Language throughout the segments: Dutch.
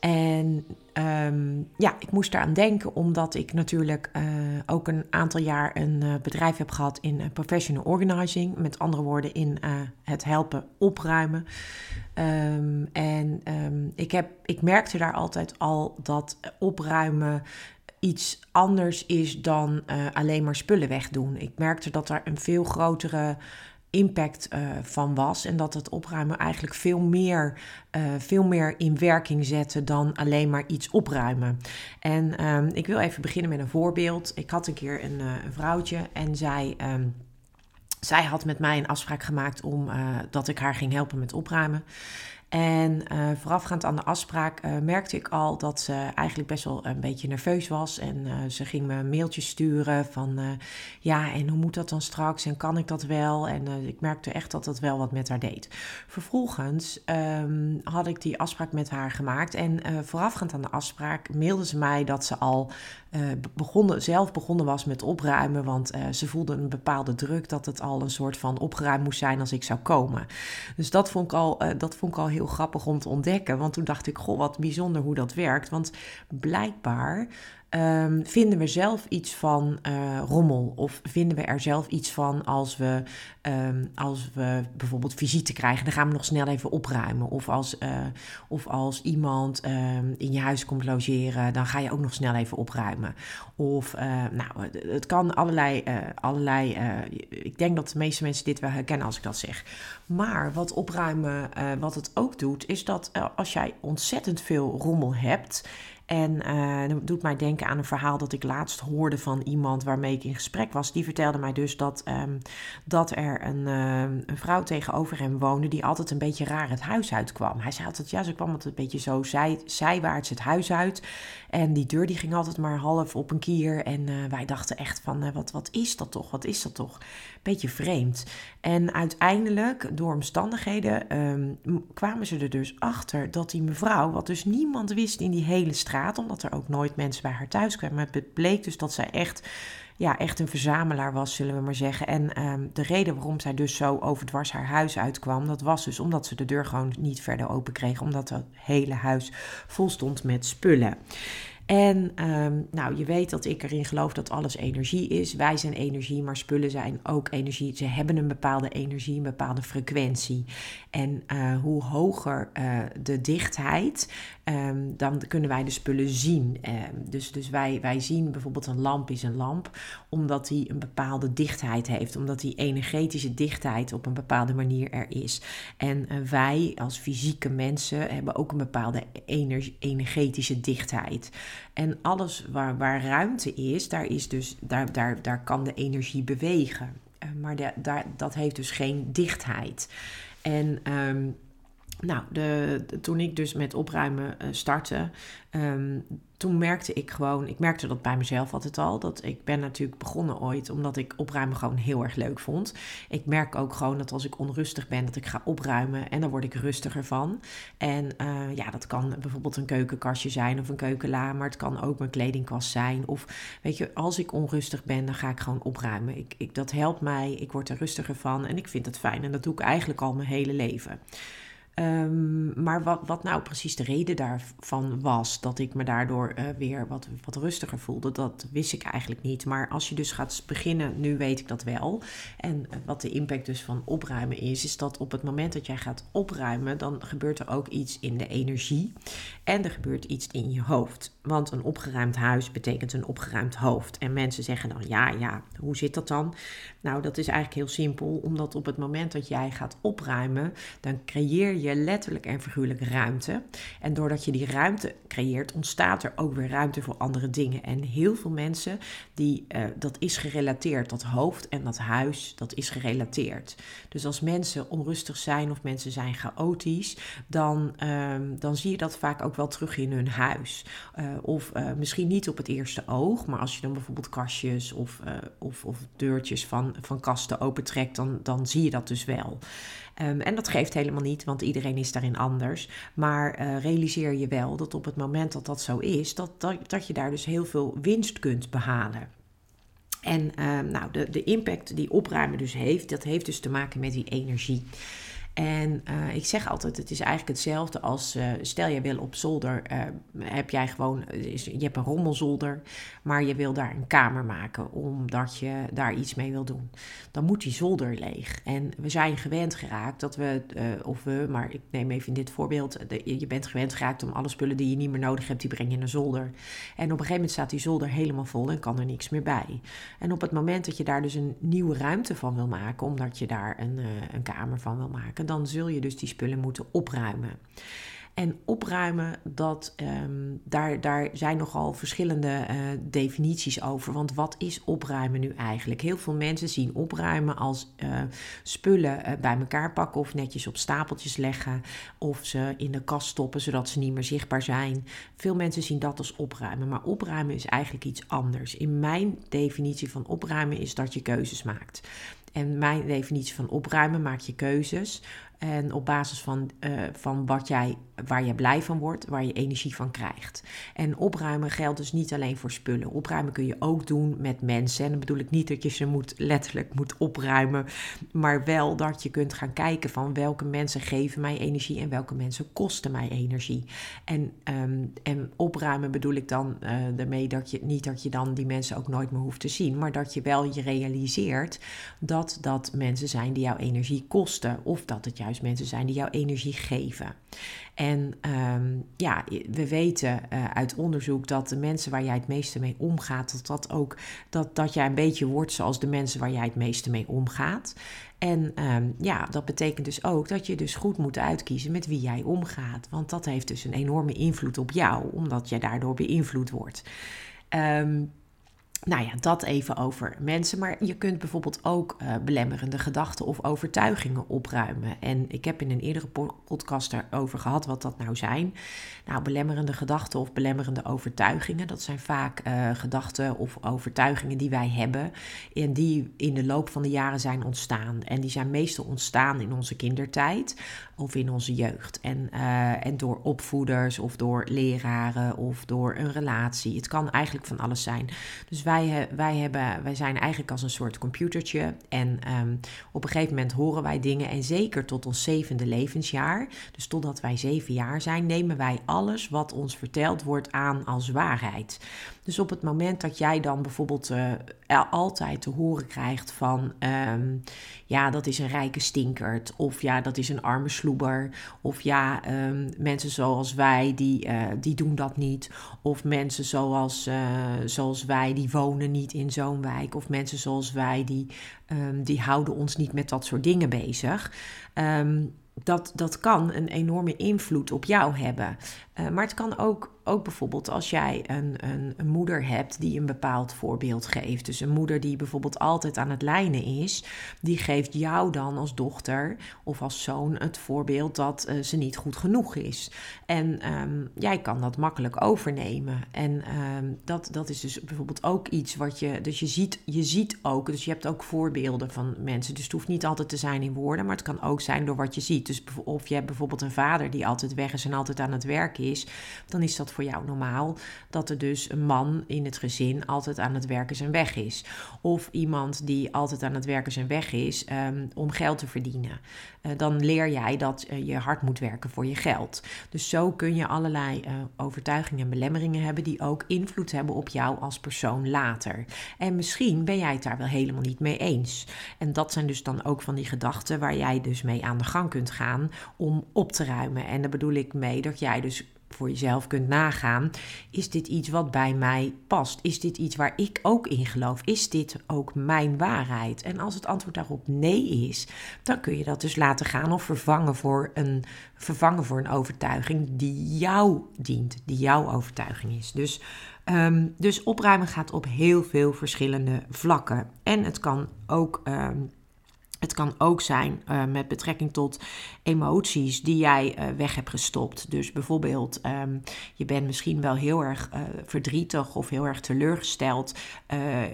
En ehm, ja, ik moest eraan denken omdat ik natuurlijk uh, ook een aantal jaar een uh, bedrijf heb gehad in uh, professional organizing. Met andere woorden, in het helpen opruimen. Um, en um, ik, heb, ik merkte daar altijd al dat opruimen iets anders is dan alleen maar spullen wegdoen. Ik merkte dat er een veel grotere impact uh, van was. En dat het opruimen eigenlijk veel meer, uh, veel meer in werking zette dan alleen maar iets opruimen. En um, ik wil even beginnen met een voorbeeld. Ik had een keer een, uh, een vrouwtje en zij. Um, zij had met mij een afspraak gemaakt om dat ik haar ging helpen met opruimen. En uh, voorafgaand aan de afspraak uh, merkte ik al dat ze eigenlijk best wel een beetje nerveus was. En uh, ze ging me mailtjes sturen van ja, en hoe moet dat dan straks? En kan ik dat wel? En ik merkte echt dat dat wel wat met haar deed. Vervolgens um, had ik die afspraak met haar gemaakt. En voorafgaand aan de afspraak mailde ze mij dat ze al begonnen, zelf begonnen was met opruimen. Want ze voelde een bepaalde druk dat het al een soort van opgeruimd moest zijn als ik zou komen. Dus dat vond ik al, dat vond ik al heel grappig om te ontdekken. Want toen dacht ik, goh, wat bijzonder hoe dat werkt. Want blijkbaar um, vinden we zelf iets van uh, rommel? Of vinden we er zelf iets van als we, um, als we bijvoorbeeld visite krijgen? Dan gaan we nog snel even opruimen. Of als, uh, of als iemand um, in je huis komt logeren, dan ga je ook nog snel even opruimen. Of, uh, nou, het kan allerlei, allerlei ik denk dat de meeste mensen dit wel herkennen als ik dat zeg. Maar wat opruimen, wat het ook doet, is dat als jij ontzettend veel rommel hebt en uh, dat doet mij denken aan een verhaal dat ik laatst hoorde van iemand waarmee ik in gesprek was. Die vertelde mij dus dat, um, dat er een, uh, een, vrouw tegenover hem woonde die altijd een beetje raar het huis uitkwam. Hij zei altijd, ja, ze kwam altijd een beetje zo zij, zijwaarts het huis uit. En die deur die ging altijd maar half op een kier. En uh, wij dachten echt van, wat, wat is dat toch? Wat is dat toch? Beetje vreemd. En uiteindelijk, door omstandigheden, um, kwamen ze er dus achter dat die mevrouw, wat dus niemand wist in die hele straat omdat er ook nooit mensen bij haar thuis kwamen. Het bleek dus dat zij echt, ja, echt een verzamelaar was, zullen we maar zeggen. En um, de reden waarom zij dus zo overdwars haar huis uitkwam, dat was dus omdat ze de deur gewoon niet verder open kreeg, omdat het hele huis vol stond met spullen. En um, nou, je weet dat ik erin geloof dat alles energie is. Wij zijn energie, maar spullen zijn ook energie. Ze hebben een bepaalde energie, een bepaalde frequentie. En uh, hoe hoger uh, de dichtheid, um, dan kunnen wij de spullen zien. Um, dus dus wij, wij zien bijvoorbeeld een lamp is een lamp, omdat die een bepaalde dichtheid heeft. Omdat die energetische dichtheid op een bepaalde manier er is. En uh, wij als fysieke mensen hebben ook een bepaalde energetische dichtheid. En alles waar, waar ruimte is, daar, is dus, daar, daar, daar kan de energie bewegen. Uh, maar daar, dat heeft dus geen dichtheid. En um, nou, de, toen ik dus met opruimen uh, startte, um, toen merkte ik gewoon, ik merkte dat bij mezelf altijd al, dat ik ben natuurlijk begonnen ooit omdat ik opruimen gewoon heel erg leuk vond. Ik merk ook gewoon dat als ik onrustig ben, dat ik ga opruimen en dan word ik rustiger van. En uh, ja, dat kan bijvoorbeeld een keukenkastje zijn of een keukenla, maar het kan ook mijn kledingkast zijn. Of weet je, als ik onrustig ben, dan ga ik gewoon opruimen. Ik, ik, dat helpt mij, ik word er rustiger van en ik vind het fijn en dat doe ik eigenlijk al mijn hele leven. Ehm, maar wat, wat nou precies de reden daarvan was, dat ik me daardoor uh, weer wat, wat rustiger voelde, dat wist ik eigenlijk niet. Maar als je dus gaat beginnen, nu weet ik dat wel. En uh, wat de impact dus van opruimen is, is dat op het moment dat jij gaat opruimen, dan gebeurt er ook iets in de energie en er gebeurt iets in je hoofd. Want een opgeruimd huis betekent een opgeruimd hoofd. En mensen zeggen dan, ja, ja, hoe zit dat dan? Nou, dat is eigenlijk heel simpel, omdat op het moment dat jij gaat opruimen, dan creëer je letterlijk en figuurlijk ruimte. En doordat je die ruimte creëert, ontstaat er ook weer ruimte voor andere dingen. En heel veel mensen, die, uh, dat is gerelateerd, dat hoofd en dat huis, dat is gerelateerd. Dus als mensen onrustig zijn of mensen zijn chaotisch, dan, um, dan zie je dat vaak ook wel terug in hun huis. Uh, of uh, misschien niet op het eerste oog, maar als je dan bijvoorbeeld kastjes of, of, of deurtjes van, van kasten opentrekt, dan, dan zie je dat dus wel. Um, en dat geeft helemaal niet, want iedereen is daarin anders. Maar uh, realiseer je wel dat op het moment dat dat zo is, dat, dat, dat je daar dus heel veel winst kunt behalen. En uh, nou, de, de impact die opruimen dus heeft, dat heeft dus te maken met die energie. En uh, ik zeg altijd, het is eigenlijk hetzelfde als, uh, stel je wil op zolder, uh, heb jij gewoon, je hebt een rommelzolder, maar je wil daar een kamer maken omdat je daar iets mee wil doen. Dan moet die zolder leeg. En we zijn gewend geraakt dat we, of we, maar ik neem even in dit voorbeeld, je bent gewend geraakt om alle spullen die je niet meer nodig hebt, die breng je een zolder. En op een gegeven moment staat die zolder helemaal vol en kan er niks meer bij. En op het moment dat je daar dus een nieuwe ruimte van wil maken, omdat je daar een, een kamer van wil maken, dan zul je dus die spullen moeten opruimen. En opruimen, dat, um, daar, daar zijn nogal verschillende uh, definities over. Want wat is opruimen nu eigenlijk? Heel veel mensen zien opruimen als uh, spullen uh, bij elkaar pakken of netjes op stapeltjes leggen. Of ze in de kast stoppen zodat ze niet meer zichtbaar zijn. Veel mensen zien dat als opruimen. Maar opruimen is eigenlijk iets anders. In mijn definitie van opruimen is dat je keuzes maakt. En mijn definitie van opruimen maak je keuzes en op basis van, uh, van wat jij, waar je blij van wordt, waar je energie van krijgt. En opruimen geldt dus niet alleen voor spullen. Opruimen kun je ook doen met mensen. En dan bedoel ik niet dat je ze moet, letterlijk moet opruimen. Maar wel dat je kunt gaan kijken van welke mensen geven mij energie en welke mensen kosten mij energie. En, um, en opruimen bedoel ik dan uh, daarmee dat je niet dat je dan die mensen ook nooit meer hoeft te zien. Maar dat je wel je realiseert dat dat mensen zijn die jouw energie kosten. Of dat het jou mensen zijn die jouw energie geven. En um, ja, we weten uh, uit onderzoek dat de mensen waar jij het meeste mee omgaat, dat dat ook dat, dat jij een beetje wordt zoals de mensen waar jij het meeste mee omgaat. En um, ja, dat betekent dus ook dat je dus goed moet uitkiezen met wie jij omgaat. Want dat heeft dus een enorme invloed op jou, omdat jij daardoor beïnvloed wordt. Um, nou ja, dat even over mensen. Maar je kunt bijvoorbeeld ook uh, belemmerende gedachten of overtuigingen opruimen. En ik heb in een eerdere podcast daarover gehad wat dat nou zijn. Nou, belemmerende gedachten of belemmerende overtuigingen, dat zijn vaak uh, gedachten of overtuigingen die wij hebben. En die in de loop van de jaren zijn ontstaan. En die zijn meestal ontstaan in onze kindertijd of in onze jeugd. En, uh, en door opvoeders of door leraren of door een relatie. Het kan eigenlijk van alles zijn. Dus wij, wij, hebben, wij zijn eigenlijk als een soort computertje. En um, op een gegeven moment horen wij dingen. En zeker tot ons zevende levensjaar, dus totdat wij zeven jaar zijn, nemen wij alles wat ons verteld wordt aan als waarheid. Dus op het moment dat jij dan bijvoorbeeld uh, altijd te horen krijgt van, um, ja, dat is een rijke stinkert, of ja, dat is een arme sloeber, of ja, um, mensen zoals wij, die, uh, die doen dat niet, of mensen zoals, uh, zoals wij, die wonen niet in zo'n wijk, of mensen zoals wij, die, um, die houden ons niet met dat soort dingen bezig. Um, dat, dat kan een enorme invloed op jou hebben. Uh, maar het kan ook ook bijvoorbeeld als jij een, een, een, moeder hebt die een bepaald voorbeeld geeft. Dus een moeder die bijvoorbeeld altijd aan het lijnen is, die geeft jou dan als dochter of als zoon het voorbeeld dat uh, ze niet goed genoeg is. En um, jij kan dat makkelijk overnemen. En um, dat, dat is dus bijvoorbeeld ook iets wat je. Dus je ziet, je ziet ook, dus je hebt ook voorbeelden van mensen. Dus het hoeft niet altijd te zijn in woorden, maar het kan ook zijn door wat je ziet. Dus of je hebt bijvoorbeeld een vader die altijd weg is en altijd aan het werk is, dan is dat voor jou normaal dat er dus een man in het gezin altijd aan het werken zijn weg is. Of iemand die altijd aan het werken zijn weg is ehm, om geld te verdienen. Uh, dan leer jij dat uh, je hard moet werken voor je geld. Dus zo kun je allerlei uh, overtuigingen en belemmeringen hebben die ook invloed hebben op jou als persoon later. En misschien ben jij het daar wel helemaal niet mee eens. En dat zijn dus dan ook van die gedachten waar jij dus mee aan de gang kunt gaan om op te ruimen. En daar bedoel ik mee dat jij dus voor jezelf kunt nagaan: is dit iets wat bij mij past? Is dit iets waar ik ook in geloof? Is dit ook mijn waarheid? En als het antwoord daarop nee is, dan kun je dat dus laten gaan of vervangen voor een, vervangen voor een overtuiging die jou dient, die jouw overtuiging is. Dus, um, dus opruimen gaat op heel veel verschillende vlakken. En het kan ook. Um, het kan ook zijn uh, met betrekking tot emoties die jij uh, weg hebt gestopt. Dus bijvoorbeeld, um, je bent misschien wel heel erg uh, verdrietig of heel erg teleurgesteld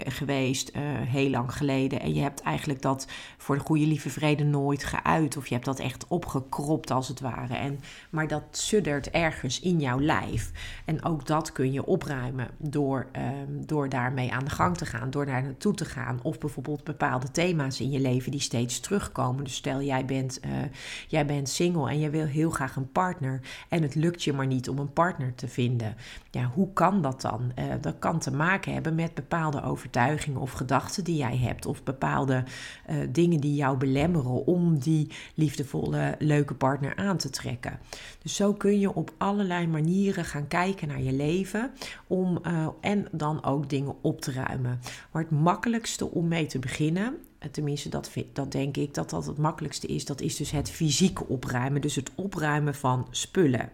geweest heel lang geleden. En je hebt eigenlijk dat voor de goede lieve vrede nooit geuit. Of je hebt dat echt opgekropt als het ware. En, maar dat suddert ergens in jouw lijf. En ook dat kun je opruimen door, um, door daarmee aan de gang te gaan. Door daar naartoe te gaan. Of bijvoorbeeld bepaalde thema's in je leven die steeds terugkomen. Dus stel jij bent, uh, jij bent single en je wil heel graag een partner en het lukt je maar niet om een partner te vinden. Ja, hoe kan dat dan? Uh, dat kan te maken hebben met bepaalde overtuigingen of gedachten die jij hebt of bepaalde uh, dingen die jou belemmeren om die liefdevolle, leuke partner aan te trekken. Dus zo kun je op allerlei manieren gaan kijken naar je leven om, en dan ook dingen op te ruimen. Maar het makkelijkste om mee te beginnen tenminste dat, dat denk ik dat dat het makkelijkste is, dat is dus het fysieke opruimen. Dus het opruimen van spullen.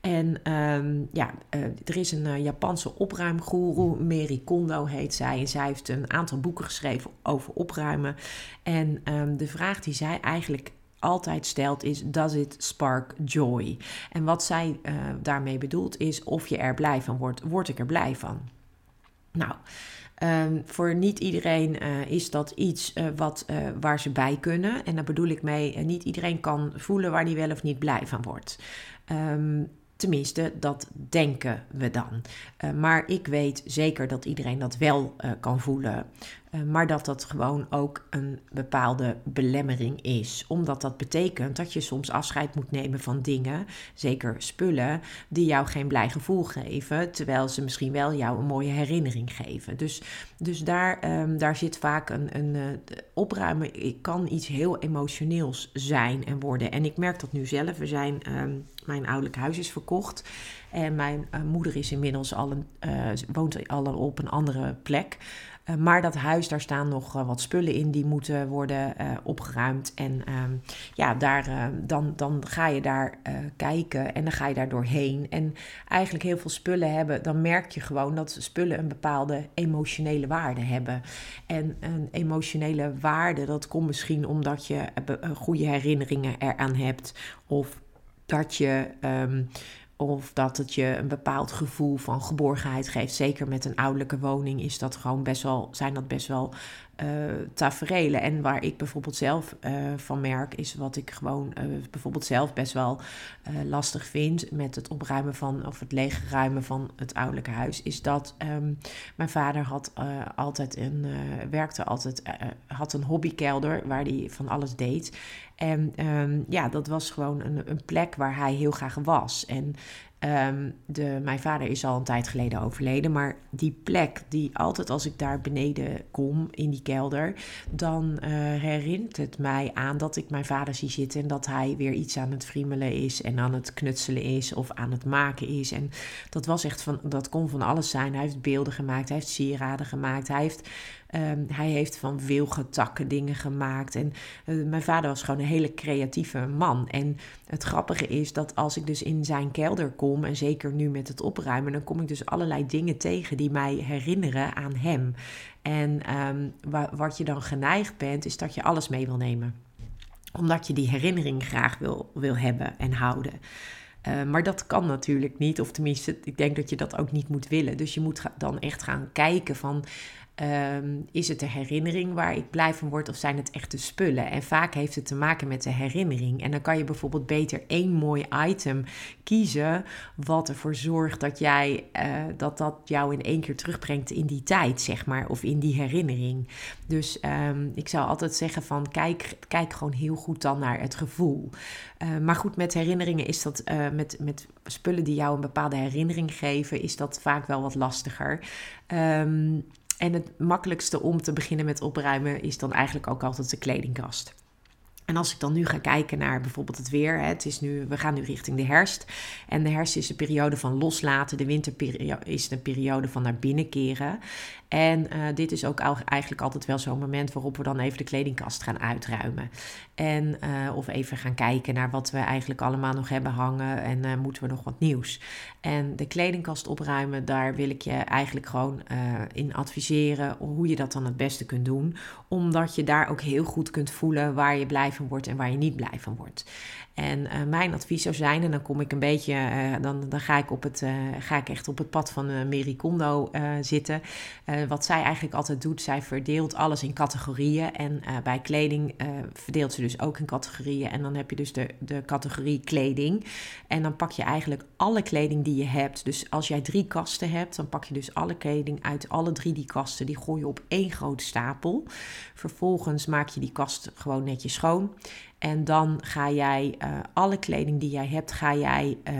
En um, ja, uh, er is een uh, Japanse opruimgoeroe, Mary Kondo heet zij. En zij heeft een aantal boeken geschreven over opruimen. En um, de vraag die zij eigenlijk altijd stelt is: Does it spark joy? En wat zij uh, daarmee bedoelt is: of je er blij van wordt, word ik er blij van? Nou. Um, voor niet iedereen uh, is dat iets uh, wat, uh, waar ze bij kunnen. En daar bedoel ik mee, niet iedereen kan voelen waar hij wel of niet blij van wordt. Um, Tenminste, dat denken we dan. Maar ik weet zeker dat iedereen dat wel kan voelen. Uh, maar dat dat gewoon ook een bepaalde belemmering is. Omdat dat betekent dat je soms afscheid moet nemen van dingen, zeker spullen, die jou geen blij gevoel geven. Terwijl ze misschien wel jou een mooie herinnering geven. Dus, dus daar, um, daar zit vaak een, een opruimen. Ik kan iets heel emotioneels zijn en worden. En ik merk dat nu zelf. We zijn. Um, mijn ouderlijk huis is verkocht. En mijn uh, moeder is inmiddels al een, woont al op een andere plek. Uh, maar dat huis, daar staan nog wat spullen in die moeten worden opgeruimd. En ehm, ja, daar, dan, dan ga je daar kijken en dan ga je daar doorheen. En eigenlijk heel veel spullen hebben, dan merk je gewoon dat spullen een bepaalde emotionele waarde hebben. En een emotionele waarde, dat komt misschien omdat je goede herinneringen eraan hebt. Of dat je. Um, of dat het je een bepaald gevoel van geborgenheid geeft. Zeker met een ouderlijke woning is dat gewoon best wel, zijn dat best wel uh, taferelen. En waar ik bijvoorbeeld zelf uh, van merk, is wat ik gewoon uh, bijvoorbeeld zelf best wel lastig vind met het opruimen van of het leegruimen van het ouderlijke huis, is dat um, mijn vader had altijd een werkte altijd had een hobbykelder waar hij van alles deed. En um, ja, dat was gewoon een, een plek waar hij heel graag was. En Um, de, mijn vader is al een tijd geleden overleden, maar die plek, die altijd als ik daar beneden kom in die kelder, dan uh, herinnert het mij aan dat ik mijn vader zie zitten en dat hij weer iets aan het friemelen is en aan het knutselen is of aan het maken is. En dat was echt van, dat kon van alles zijn. Hij heeft beelden gemaakt, hij heeft sieraden gemaakt, hij heeft Um, hij heeft van wilgetakken dingen gemaakt. En uh, mijn vader was gewoon een hele creatieve man. En het grappige is dat als ik dus in zijn kelder kom, en zeker nu met het opruimen, dan kom ik dus allerlei dingen tegen die mij herinneren aan hem. En wa wat je dan geneigd bent, is dat je alles mee wil nemen. Omdat je die herinnering graag wil, wil hebben en houden. Uh, maar dat kan natuurlijk niet, of tenminste, ik denk dat je dat ook niet moet willen. Dus je moet dan echt gaan kijken van Ehm, is het de herinnering waar ik blij van word of zijn het echt de spullen? En vaak heeft het te maken met de herinnering. En dan kan je bijvoorbeeld beter één mooi item kiezen wat ervoor zorgt dat jij uh, dat, dat jou in één keer terugbrengt in die tijd, zeg maar, of in die herinnering. Dus ehm, ik zou altijd zeggen van kijk, kijk gewoon heel goed dan naar het gevoel. Uh, maar goed, met herinneringen is dat uh, met, met spullen die jou een bepaalde herinnering geven, is dat vaak wel wat lastiger. Um, en het makkelijkste om te beginnen met opruimen is dan eigenlijk ook altijd de kledingkast. En als ik dan nu ga kijken naar bijvoorbeeld het weer, het is nu, we gaan nu richting de herfst. En de herfst is de periode van loslaten, de winterperiode is de periode van naar binnen keren. En uh, dit is ook eigenlijk altijd wel zo'n moment waarop we dan even de kledingkast gaan uitruimen. En, uh, of even gaan kijken naar wat we eigenlijk allemaal nog hebben hangen en uh, moeten we nog wat nieuws. En de kledingkast opruimen, daar wil ik je eigenlijk gewoon in adviseren hoe je dat dan het beste kunt doen. Omdat je daar ook heel goed kunt voelen waar je blij wordt en waar je niet blij van wordt. En uh, mijn advies zou zijn, en dan kom ik een beetje, uh, dan, dan ga, ik op het, uh, ga ik echt op het pad van uh, Mary Kondo zitten. wat zij eigenlijk altijd doet, zij verdeelt alles in categorieën. En bij kleding verdeelt ze dus ook in categorieën. En dan heb je dus de, de categorie kleding. En dan pak je eigenlijk alle kleding die je hebt. Dus als jij drie kasten hebt, dan pak je dus alle kleding uit alle drie die kasten. Die gooi je op één grote stapel. Vervolgens maak je die kast gewoon netjes schoon. En dan ga jij uh, alle kleding die jij hebt, ga jij, uh,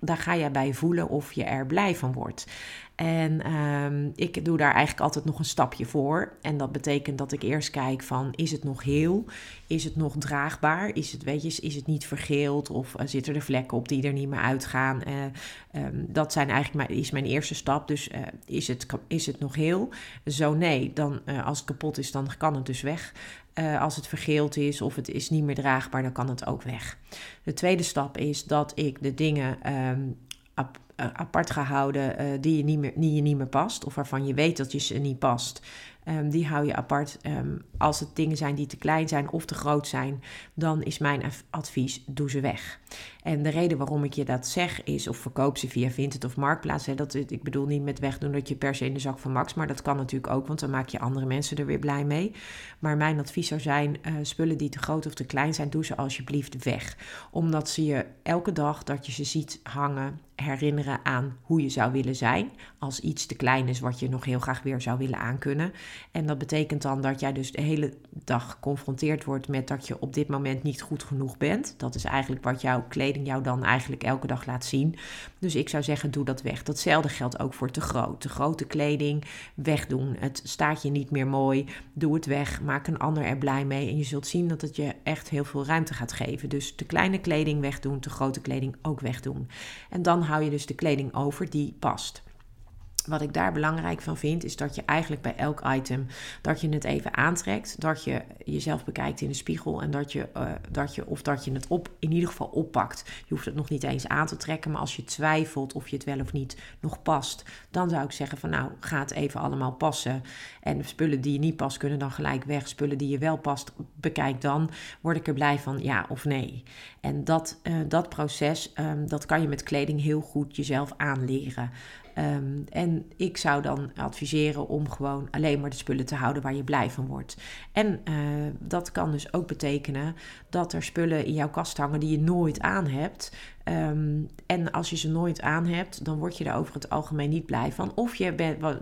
daar ga jij bij voelen of je er blij van wordt. En um, ik doe daar eigenlijk altijd nog een stapje voor. En dat betekent dat ik eerst kijk van, is het nog heel? Is het nog draagbaar? Is het, weet je, is het niet vergeeld? Of uh, zitten er vlekken op die er niet meer uitgaan? Um, dat zijn eigenlijk is mijn eerste stap. Dus is, het, is het nog heel? Zo nee, dan als het kapot is, dan kan het dus weg. Uh, als het vergeeld is of het is niet meer draagbaar, dan kan het ook weg. De tweede stap is dat ik de dingen um, ap apart ga houden uh, die, je niet meer, die je niet meer past. Of waarvan je weet dat je ze niet past. Um, die hou je apart. Um, als het dingen zijn die te klein zijn of te groot zijn, dan is mijn advies: doe ze weg. En de reden waarom ik je dat zeg is, of verkoop ze via Vinted of Marktplaats. Dat, ik bedoel niet met wegdoen dat je per se in de zak van Max, maar dat kan natuurlijk ook, want dan maak je andere mensen er weer blij mee. Maar mijn advies zou zijn: uh, spullen die te groot of te klein zijn, doe ze alsjeblieft weg. Omdat ze je elke dag dat je ze ziet hangen, herinneren aan hoe je zou willen zijn. Als iets te klein is wat je nog heel graag weer zou willen aankunnen. En dat betekent dan dat jij dus de hele dag geconfronteerd wordt met dat je op dit moment niet goed genoeg bent. Dat is eigenlijk wat jouw kleding jou dan eigenlijk elke dag laat zien. Dus ik zou zeggen, doe dat weg. Datzelfde geldt ook voor te groot. Te grote kleding wegdoen. Het staat je niet meer mooi. Doe het weg. Maak een ander er blij mee. En je zult zien dat het je echt heel veel ruimte gaat geven. Dus te kleine kleding wegdoen, te grote kleding ook wegdoen. En dan hou je dus de kleding over die past wat ik daar belangrijk van vind, is dat je eigenlijk bij elk item dat je het even aantrekt, dat je jezelf bekijkt in de spiegel en dat je, uh, dat je of dat je het op in ieder geval oppakt. Je hoeft het nog niet eens aan te trekken, maar als je twijfelt of je het wel of niet nog past, dan zou ik zeggen van nou, ga het even allemaal passen. En spullen die je niet past kunnen dan gelijk weg. Spullen die je wel past, bekijk dan. Word ik er blij van ja of nee. En dat, uh, dat proces, um, dat kan je met kleding heel goed jezelf aanleren. Um, en ik zou dan adviseren om gewoon alleen maar de spullen te houden waar je blij van wordt. En uh, dat kan dus ook betekenen dat er spullen in jouw kast hangen die je nooit aan hebt. Um, en als je ze nooit aan hebt, dan word je er over het algemeen niet blij van. Of je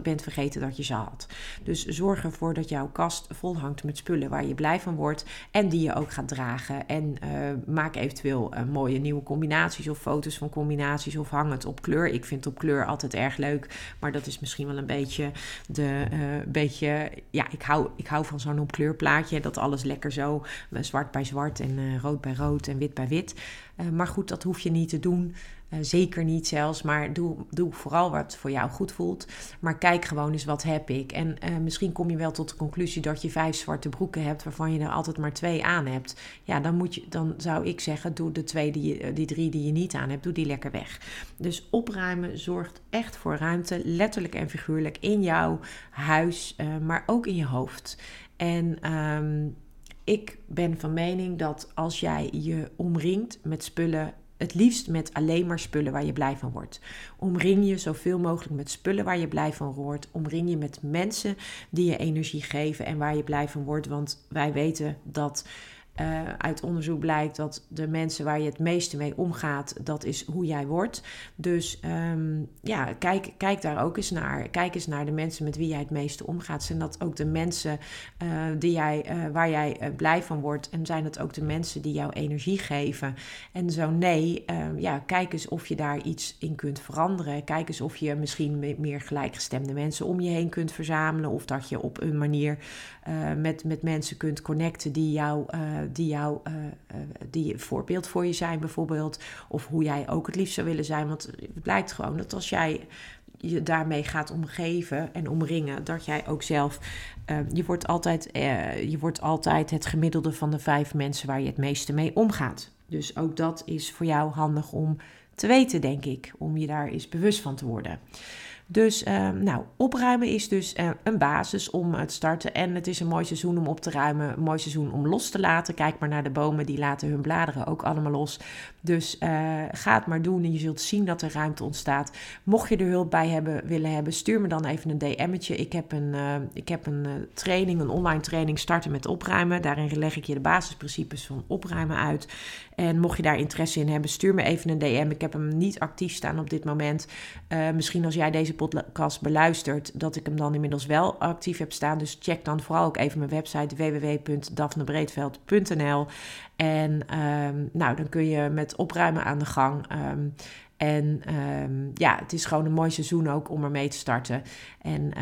bent, vergeten dat je ze had. Dus zorg ervoor dat jouw kast vol hangt met spullen waar je blij van wordt. En die je ook gaat dragen. En uh, maak eventueel uh, mooie nieuwe combinaties of foto's van combinaties. Of hang het op kleur. Ik vind op kleur altijd erg leuk. Maar dat is misschien wel een beetje de. Uh, beetje, ja, ik hou, ik hou van zo'n op kleurplaatje. Dat alles lekker zo zwart bij zwart en rood bij rood en wit bij wit. Uh, maar goed, dat hoef je niet te doen. Uh, zeker niet zelfs, maar doe, doe vooral wat voor jou goed voelt. Maar kijk gewoon eens wat heb ik. En uh, misschien kom je wel tot de conclusie dat je vijf zwarte broeken hebt, waarvan je er altijd maar twee aan hebt. Ja, dan, moet je, dan zou ik zeggen, doe de twee die, die drie die je niet aan hebt, doe die lekker weg. Dus opruimen zorgt echt voor ruimte, letterlijk en figuurlijk, in jouw huis, maar ook in je hoofd. En um, ik ben van mening dat als jij je omringt met spullen het liefst met alleen maar spullen waar je blij van wordt. Omring je zoveel mogelijk met spullen waar je blij van wordt. Omring je met mensen die je energie geven en waar je blij van wordt. Want wij weten dat uh, uit onderzoek blijkt dat de mensen waar je het meeste mee omgaat, dat is hoe jij wordt. Dus um, ja, kijk, kijk daar ook eens naar. Kijk eens naar de mensen met wie jij het meeste omgaat. Zijn dat ook de mensen uh, die jij, uh, waar jij blij van wordt? En zijn dat ook de mensen die jou energie geven? En zo nee, ja, kijk eens of je daar iets in kunt veranderen. Kijk eens of je misschien meer gelijkgestemde mensen om je heen kunt verzamelen. Of dat je op een manier met, met mensen kunt connecten die jou die jou, uh, die voorbeeld voor je zijn bijvoorbeeld. Of hoe jij ook het liefst zou willen zijn. Want het blijkt gewoon dat als jij je daarmee gaat omgeven en omringen, dat jij ook zelf, je, wordt altijd, je wordt altijd het gemiddelde van de vijf mensen waar je het meeste mee omgaat. Dus ook dat is voor jou handig om te weten, denk ik, om je daar eens bewust van te worden. Dus uh, nou, opruimen is dus uh, een basis om het starten. En het is een mooi seizoen om op te ruimen, een mooi seizoen om los te laten. Kijk maar naar de bomen, die laten hun bladeren ook allemaal los. Dus uh, ga het maar doen en je zult zien dat er ruimte ontstaat. Mocht je er hulp bij hebben, willen hebben, stuur me dan even een DM'tje. Ik heb een, ik heb een training, een online training starten met opruimen. Daarin leg ik je de basisprincipes van opruimen uit. En mocht je daar interesse in hebben, stuur me even een DM. Ik heb hem niet actief staan op dit moment. misschien als jij deze podcast beluistert, dat ik hem dan inmiddels wel actief heb staan. Dus check dan vooral ook even mijn website www.daphnebreedveld.nl. En um, nou, dan kun je met opruimen aan de gang. Um, en um, ja, het is gewoon een mooi seizoen ook om ermee te starten. En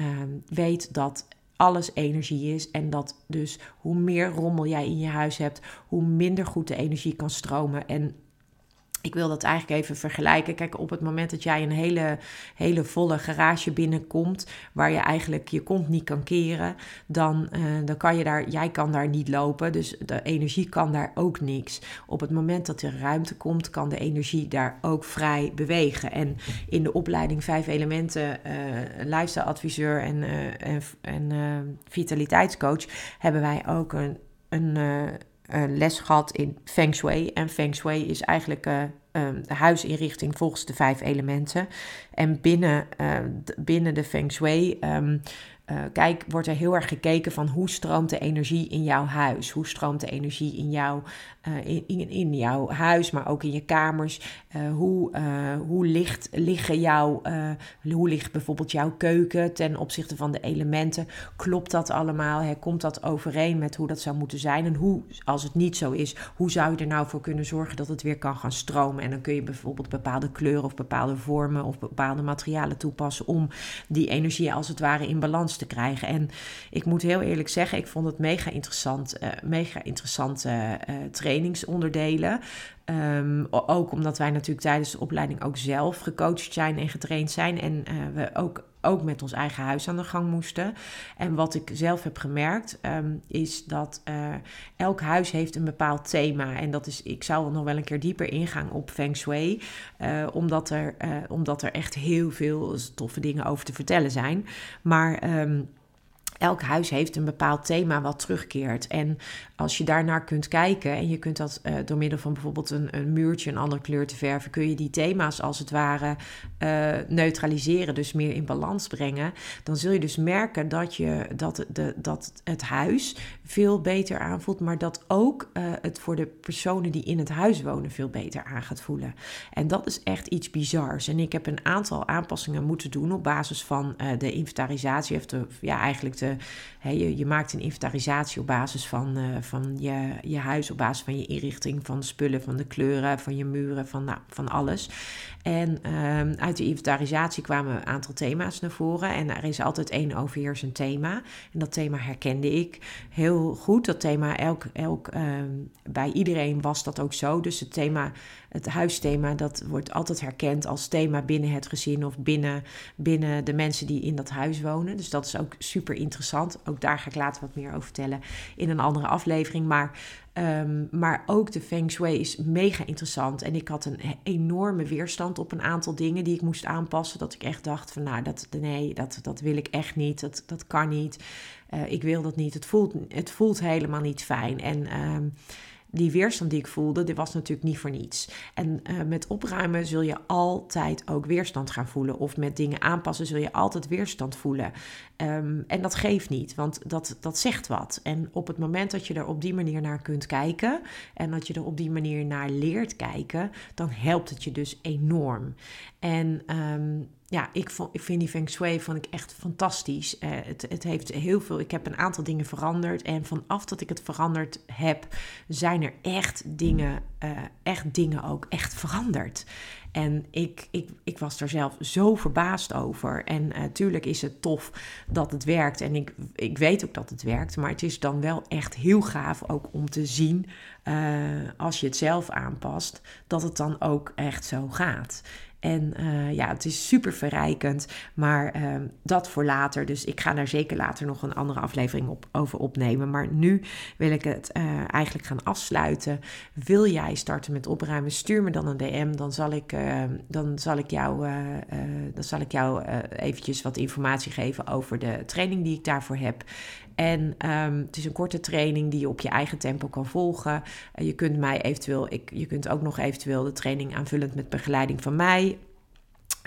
weet dat alles energie is. En dat dus hoe meer rommel jij in je huis hebt, hoe minder goed de energie kan stromen. En ik wil dat eigenlijk even vergelijken. Kijk, op het moment dat jij een hele, hele volle garage binnenkomt, waar je eigenlijk je kont niet kan keren, dan, uh, dan kan je daar, jij kan daar niet lopen. Dus de energie kan daar ook niks. Op het moment dat er ruimte komt, kan de energie daar ook vrij bewegen. En in de opleiding Vijf Elementen, uh, lifestyle adviseur en, uh, en, en vitaliteitscoach, hebben wij ook een. een les gehad in Feng Shui. En Feng Shui is eigenlijk um, de huisinrichting volgens de vijf elementen. En binnen, uh, binnen de Feng Shui um, uh, kijk, wordt er heel erg gekeken van hoe stroomt de energie in jouw huis? Hoe stroomt de energie in, jouw, uh, in, in, in, jouw huis, maar ook in je kamers? Uh, hoe, hoe, ligt, liggen jouw, hoe ligt bijvoorbeeld jouw keuken ten opzichte van de elementen? Klopt dat allemaal? Hè? Komt dat overeen met hoe dat zou moeten zijn? En hoe, als het niet zo is, hoe zou je er nou voor kunnen zorgen dat het weer kan gaan stromen? En dan kun je bijvoorbeeld bepaalde kleuren of bepaalde vormen of bepaalde materialen toepassen om die energie als het ware in balans te krijgen. En ik moet heel eerlijk zeggen, ik vond het mega interessant, uh, mega interessante uh, trainingsonderdelen. Um, ook omdat wij natuurlijk tijdens de opleiding ook zelf gecoacht zijn en getraind zijn. En uh, we ook, ook met ons eigen huis aan de gang moesten. En wat ik zelf heb gemerkt, um, is dat uh, elk huis heeft een bepaald thema. En dat is, ik zou nog wel een keer dieper ingaan op Feng Shui. Uh, omdat, er, omdat er echt heel veel toffe dingen over te vertellen zijn. Maar. Um, elk huis heeft een bepaald thema wat terugkeert. En als je daarnaar kunt kijken en je kunt dat uh, door middel van bijvoorbeeld een, een, muurtje een andere kleur te verven, kun je die thema's als het ware uh, neutraliseren, dus meer in balans brengen. Dan zul je dus merken dat, je, dat, de, dat het huis veel beter aanvoelt, maar dat ook uh, het voor de personen die in het huis wonen veel beter aan gaat voelen. En dat is echt iets bizars. En ik heb een aantal aanpassingen moeten doen op basis van de inventarisatie, of de, ja, eigenlijk de je, je, maakt een inventarisatie op basis van, uh, van je, je huis, op basis van je inrichting, van de spullen, van de kleuren, van je muren, van, nou, van alles. En uh, uit die inventarisatie kwamen een aantal thema's naar voren. En er is altijd één overheersend thema. En dat thema herkende ik heel goed. Dat thema, elk, elk, uh, bij iedereen was dat ook zo. Dus het thema, het huisthema, dat wordt altijd herkend als thema binnen het gezin of binnen, binnen de mensen die in dat huis wonen. Dus dat is ook super interessant. Ook daar ga ik later wat meer over vertellen in een andere aflevering. Maar Um, maar ook de feng shui is mega interessant. En ik had een enorme weerstand op een aantal dingen die ik moest aanpassen. Dat ik echt dacht van nou, dat, nee, dat, dat wil ik echt niet. Dat, dat kan niet. Uh, ik wil dat niet. Het voelt, het voelt helemaal niet fijn. En um, die weerstand die ik voelde, dit was natuurlijk niet voor niets. En uh, met opruimen zul je altijd ook weerstand gaan voelen. Of met dingen aanpassen zul je altijd weerstand voelen. Um, en dat geeft niet, want dat, dat zegt wat. En op het moment dat je er op die manier naar kunt kijken en dat je er op die manier naar leert kijken, dan helpt het je dus enorm. En um, ja, ik, vond, ik vind die Feng Shui vond ik echt fantastisch. Uh, het, het heeft heel veel. Ik heb een aantal dingen veranderd. En vanaf dat ik het veranderd heb, zijn er echt dingen, uh, echt dingen ook echt veranderd. En ik, ik, ik was er zelf zo verbaasd over. En natuurlijk uh, is het tof dat het werkt. En ik, ik weet ook dat het werkt. Maar het is dan wel echt heel gaaf ook om te zien, als je het zelf aanpast, dat het dan ook echt zo gaat. En uh, ja, het is super verrijkend, maar uh, dat voor later. Dus ik ga daar zeker later nog een andere aflevering op, over opnemen. Maar nu wil ik het uh, eigenlijk gaan afsluiten. Wil jij starten met opruimen? Stuur me dan een DM. Dan zal ik, dan zal ik jou, dan zal ik jou eventjes wat informatie geven over de training die ik daarvoor heb. En um, het is een korte training die je op je eigen tempo kan volgen. Je kunt mij eventueel, ik, je kunt ook nog eventueel de training aanvullend met begeleiding van mij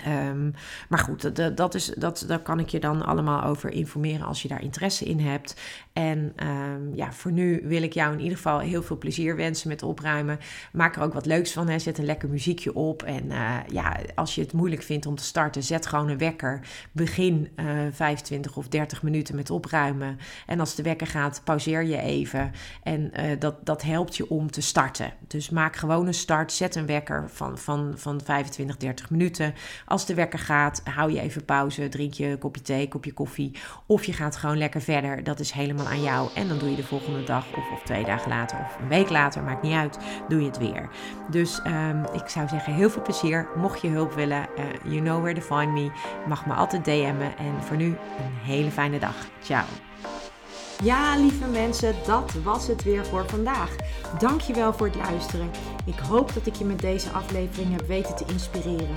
Um, maar goed, dat, dat is, dat, daar kan ik je dan allemaal over informeren als je daar interesse in hebt. En um, ja, voor nu wil ik jou in ieder geval heel veel plezier wensen met opruimen. Maak er ook wat leuks van. Hè. Zet een lekker muziekje op. En uh, ja, als je het moeilijk vindt om te starten, zet gewoon een wekker. Begin uh, eh, 25 of 30 minuten met opruimen. En als de wekker gaat, pauzeer je even. En uh, dat, dat helpt je om te starten. Dus maak gewoon een start. Zet een wekker van, van, van 25, 30 minuten. Als de wekker gaat, hou je even pauze, drink je een kopje thee, kopje koffie. Of je gaat gewoon lekker verder. Dat is helemaal aan jou. En dan doe je de volgende dag of, of twee dagen later of een week later, maakt niet uit, doe je het weer. Dus um, ik zou zeggen, heel veel plezier. Mocht je hulp willen, uh, you know where to find me. Mag me altijd DM'en. En voor nu een hele fijne dag. Ciao. Ja, lieve mensen, dat was het weer voor vandaag. Dankjewel voor het luisteren. Ik hoop dat ik je met deze aflevering heb weten te inspireren.